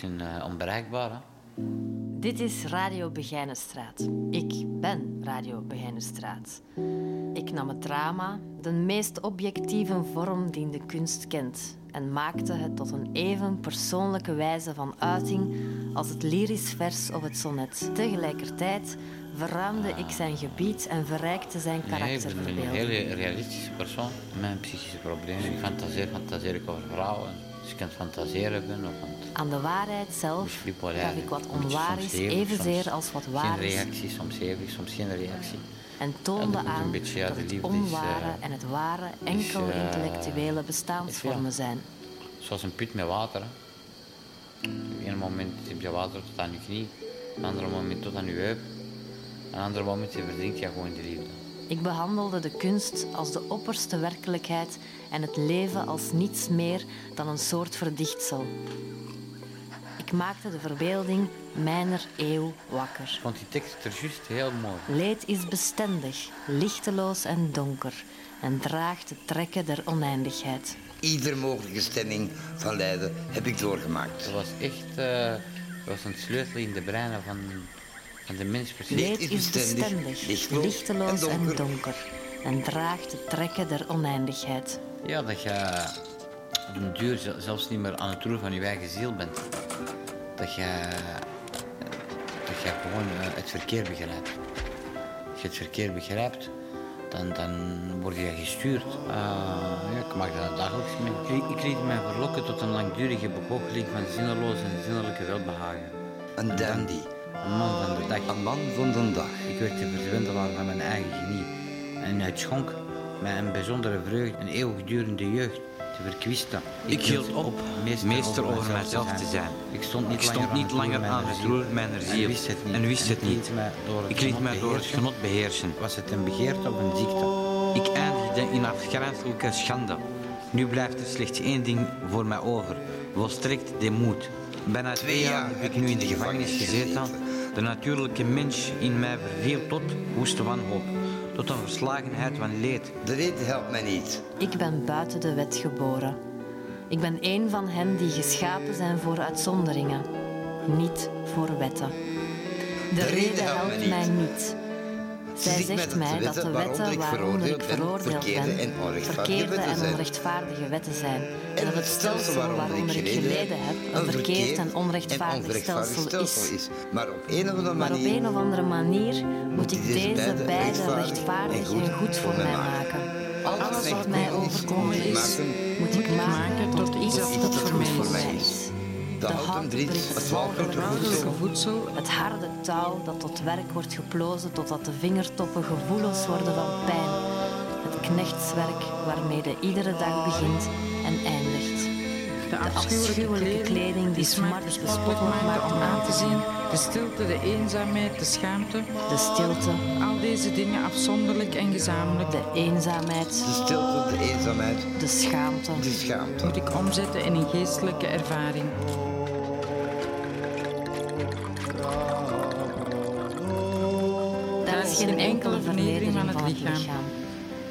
zijn uh, onbereikbaar. Hè? Dit is Radio Begijnenstraat. Ik ben Radio Begijnenstraat. Ik nam het drama, de meest objectieve vorm die de kunst kent, en maakte het tot een even persoonlijke wijze van uiting als het lyrisch vers of het sonnet. Tegelijkertijd verruimde ik zijn gebied en verrijkte zijn karakterverbeelding. Nee, ik ben een hele realistische persoon. Mijn psychische problemen. Ik fantaseer, fantaseer ik over vrouwen. Dus je kan fantaseren ben. Of Aan de waarheid zelf gaf ik wat onwaar is evenzeer als wat waar is. Geen reactie, soms hevig, soms geen reactie. En toonde aan beetje, dat het onware uh, en het ware enkel uh, intellectuele bestaansvormen zijn. Zoals een put met water. Op een moment heb je water tot aan je knie, op een ander moment tot aan je heup. Op een ander moment verdrinkt je gewoon de liefde. Ik behandelde de kunst als de opperste werkelijkheid en het leven als niets meer dan een soort verdichtsel. Ik maakte de verbeelding mijner eeuw wakker. Ik vond die tekst er juist heel mooi. Leed is bestendig, lichteloos en donker en draagt de trekken der oneindigheid. Ieder mogelijke stemming van lijden heb ik doorgemaakt. Dat was echt uh, was een sleutel in de breinen van, van de mens precies. Leed is bestendig, lichteloos, en, donker. en donker en draagt de trekken der oneindigheid. Ja, dat je op een duur zelfs niet meer aan het roer van je eigen ziel bent. Dat je, dat je gewoon eh, het verkeer begrijpt. Als je het verkeer begrijpt, dan, dan word je gestuurd. Uh, ja, ik maak dat dagelijks mee. Ik, ik liet mij verlokken tot een langdurige begoocheling van zinneloos en zinnelijke welbehagen. Een dandy. Een man van de dag. Een man van de dag. Ik werd de verzwendelaar van mijn eigen genie. En het schonk mij een bijzondere vreugde, een eeuwigdurende jeugd te verkwisten. Ik, hield op meester, over, mijzelf te zijn. Ik stond niet, ik stond niet langer aan het roer mijner ziel en wist het niet. Ik liet mij door het genot beheersen. Was het een begeerte of een ziekte? Ik eindigde in afgrijzelijke schande. Nu blijft er slechts één ding voor mij over. Volstrekt de moed. Bijna twee jaar heb ik nu in de gevangenis gezeten. De natuurlijke mens in mij verviel tot woeste wanhoop tot een verslagenheid van leed. De reden helpt mij niet. Ik ben buiten de wet geboren. Ik ben een van hen die geschapen zijn voor uitzonderingen, niet voor wetten. De, de reden helpt mij niet. Zij zegt mij dat de wetten waaronder ik veroordeeld ben, verkeerde en onrechtvaardige wetten zijn. En dat het stelsel waaronder ik geleden heb een verkeerd en onrechtvaardig stelsel is. Maar op een of andere manier moet ik deze beide rechtvaardig en goed voor mij maken. Alles wat mij overkomen is, moet ik maken tot iets dat voor mij is de houten het walgerige voedsel, het harde touw dat tot werk wordt geplozen totdat de vingertoppen gevoelens worden van pijn, het knechtswerk waarmee de iedere dag begint en eindigt. De afschuwelijke kleding die smart bespottelijk maakt om aan te zien, de stilte, de eenzaamheid, de schaamte, de stilte, al deze dingen afzonderlijk en gezamenlijk, de eenzaamheid, de stilte, de eenzaamheid, de schaamte, de schaamte, moet ik omzetten in een geestelijke ervaring. geen enkele vernedering van het lichaam,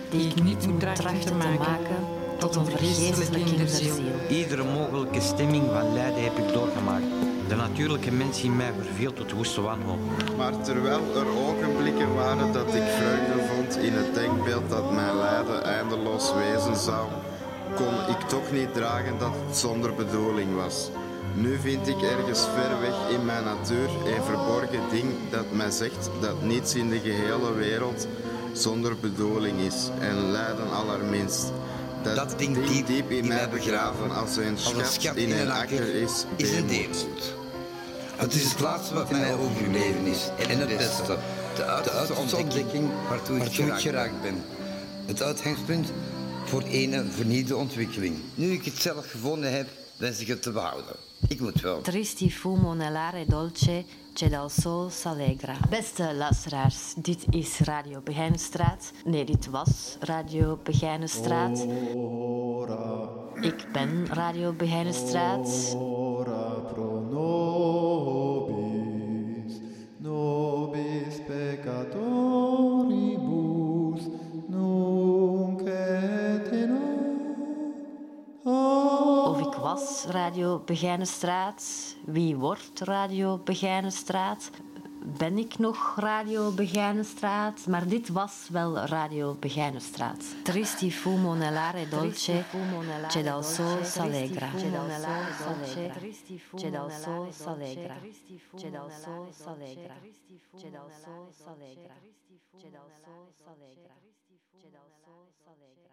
die ik niet moet trachten te maken tot een vergeestelijking der ziel. Iedere mogelijke stemming van lijden heb ik doorgemaakt. De natuurlijke mens in mij verviel tot woeste wanhoop. Maar terwijl er ogenblikken waren dat ik vreugde vond in het denkbeeld dat mijn lijden eindeloos wezen zou, kon ik toch niet dragen dat het zonder bedoeling was. Nu vind ik ergens ver weg in mijn natuur een verborgen ding dat mij zegt dat niets in de gehele wereld zonder bedoeling is en lijden allerminst. Dat, dat ding diep, diep in, mij begraven als een schat, in een akker is, is een deemoed. Het is het laatste wat mij overgebleven is en het beste. De uiterste ontdekking waartoe ik geraakt ben. Het uitgangspunt voor een vernieuwde ontwikkeling. Nu ik het zelf gevonden heb, wens ik het te behouden. Ik moet wel. Tristi fumo nell'are dolce, c'è dal sol s'allegra. Beste luisteraars, dit is Radio Begijnenstraat. Nee, dit was Radio Begijnenstraat. Ik ben Radio Begijnenstraat. Was Radio Begijnenstraat? Wie wordt Radio Begijnenstraat? Ben ik nog Radio Begijnenstraat? Maar dit was wel Radio Begijnenstraat. Tristi fumo nell'are dolce, c'è dal sol s'allegra. C'è dal sol s'allegra. C'è dal sol s'allegra. C'è dal sol s'allegra. C'è dal sol s'allegra. C'è dal sol s'allegra.